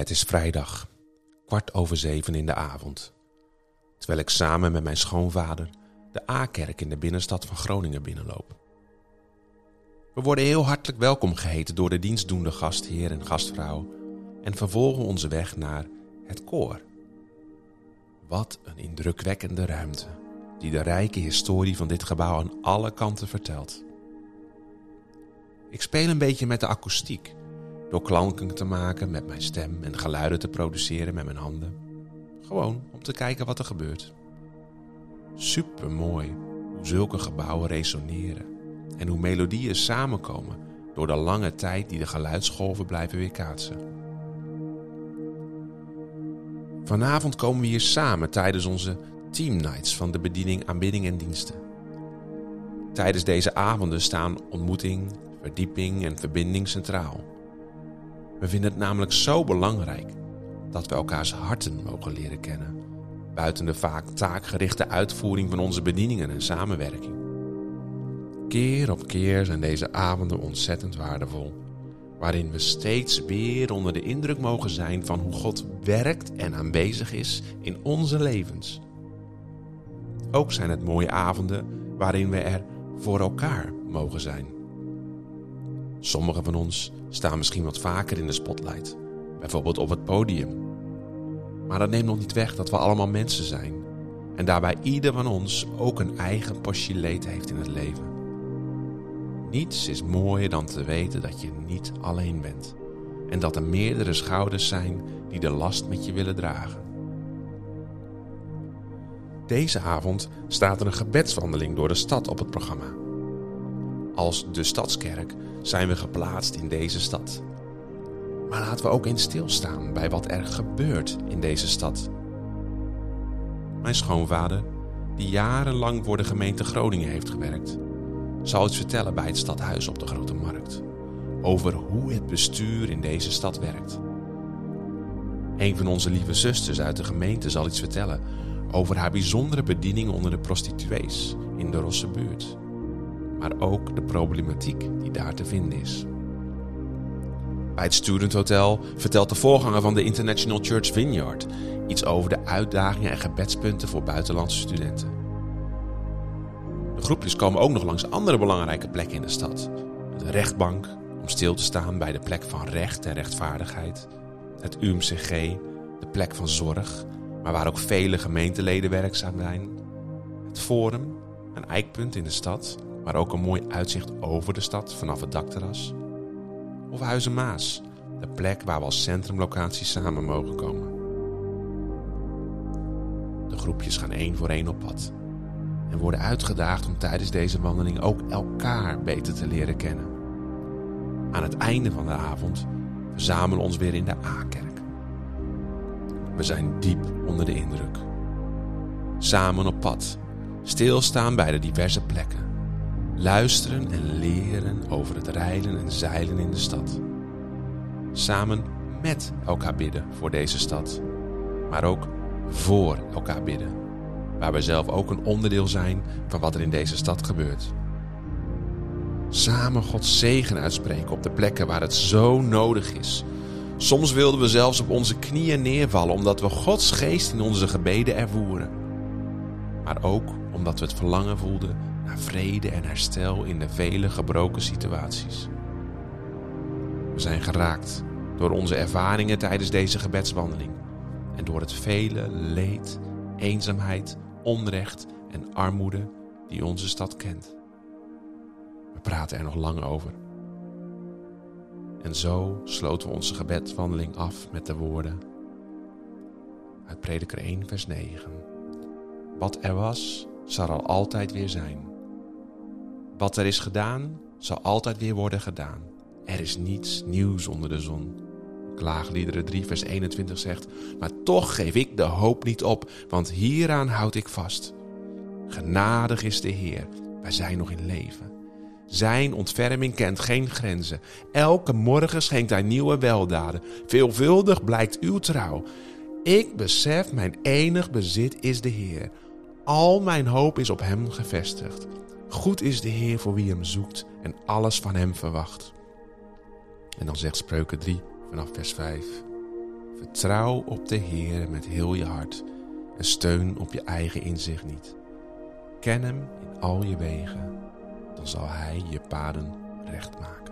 Het is vrijdag, kwart over zeven in de avond. Terwijl ik samen met mijn schoonvader de A-kerk in de binnenstad van Groningen binnenloop. We worden heel hartelijk welkom geheten door de dienstdoende gastheer en gastvrouw en vervolgen onze weg naar het koor. Wat een indrukwekkende ruimte die de rijke historie van dit gebouw aan alle kanten vertelt. Ik speel een beetje met de akoestiek door klanken te maken met mijn stem en geluiden te produceren met mijn handen. Gewoon om te kijken wat er gebeurt. Super mooi hoe zulke gebouwen resoneren en hoe melodieën samenkomen door de lange tijd die de geluidsgolven blijven weerkaatsen. Vanavond komen we hier samen tijdens onze team nights van de bediening aanbidding en diensten. Tijdens deze avonden staan ontmoeting, verdieping en verbinding centraal. We vinden het namelijk zo belangrijk dat we elkaars harten mogen leren kennen, buiten de vaak taakgerichte uitvoering van onze bedieningen en samenwerking. Keer op keer zijn deze avonden ontzettend waardevol, waarin we steeds weer onder de indruk mogen zijn van hoe God werkt en aanwezig is in onze levens. Ook zijn het mooie avonden waarin we er voor elkaar mogen zijn. Sommigen van ons staan misschien wat vaker in de spotlight, bijvoorbeeld op het podium. Maar dat neemt nog niet weg dat we allemaal mensen zijn en daarbij ieder van ons ook een eigen leed heeft in het leven. Niets is mooier dan te weten dat je niet alleen bent en dat er meerdere schouders zijn die de last met je willen dragen. Deze avond staat er een gebedswandeling door de stad op het programma. Als de Stadskerk zijn we geplaatst in deze stad. Maar laten we ook eens stilstaan bij wat er gebeurt in deze stad. Mijn schoonvader, die jarenlang voor de gemeente Groningen heeft gewerkt, zal iets vertellen bij het stadhuis op de Grote Markt over hoe het bestuur in deze stad werkt. Een van onze lieve zusters uit de gemeente zal iets vertellen over haar bijzondere bediening onder de prostituees in de Rosse buurt maar ook de problematiek die daar te vinden is. Bij het Student Hotel vertelt de voorganger van de International Church Vineyard iets over de uitdagingen en gebedspunten voor buitenlandse studenten. De groepjes komen ook nog langs andere belangrijke plekken in de stad. De rechtbank, om stil te staan bij de plek van recht en rechtvaardigheid. Het UMCG, de plek van zorg, maar waar ook vele gemeenteleden werkzaam zijn. Het Forum, een eikpunt in de stad maar ook een mooi uitzicht over de stad vanaf het dakterras. Of Huizen Maas, de plek waar we als centrumlocatie samen mogen komen. De groepjes gaan één voor één op pad en worden uitgedaagd om tijdens deze wandeling ook elkaar beter te leren kennen. Aan het einde van de avond verzamelen we ons weer in de A-kerk. We zijn diep onder de indruk. Samen op pad, stilstaan bij de diverse plekken luisteren en leren over het rijden en zeilen in de stad. Samen met elkaar bidden voor deze stad, maar ook voor elkaar bidden, waar we zelf ook een onderdeel zijn van wat er in deze stad gebeurt. Samen Gods zegen uitspreken op de plekken waar het zo nodig is. Soms wilden we zelfs op onze knieën neervallen omdat we Gods geest in onze gebeden ervoeren. Maar ook omdat we het verlangen voelden naar vrede en herstel in de vele gebroken situaties. We zijn geraakt door onze ervaringen tijdens deze gebedswandeling en door het vele leed, eenzaamheid, onrecht en armoede die onze stad kent. We praten er nog lang over. En zo sloten we onze gebedswandeling af met de woorden uit Prediker 1, vers 9. Wat er was, zal er altijd weer zijn. Wat er is gedaan, zal altijd weer worden gedaan. Er is niets nieuws onder de zon. Klaagliederen 3, vers 21 zegt: Maar toch geef ik de hoop niet op, want hieraan houd ik vast. Genadig is de Heer, wij zijn nog in leven. Zijn ontferming kent geen grenzen. Elke morgen schenkt hij nieuwe weldaden. Veelvuldig blijkt uw trouw. Ik besef, mijn enig bezit is de Heer. Al mijn hoop is op Hem gevestigd. Goed is de Heer voor wie hem zoekt en alles van hem verwacht. En dan zegt Spreuken 3 vanaf vers 5. Vertrouw op de Heer met heel je hart en steun op je eigen inzicht niet. Ken Hem in al je wegen, dan zal Hij je paden recht maken.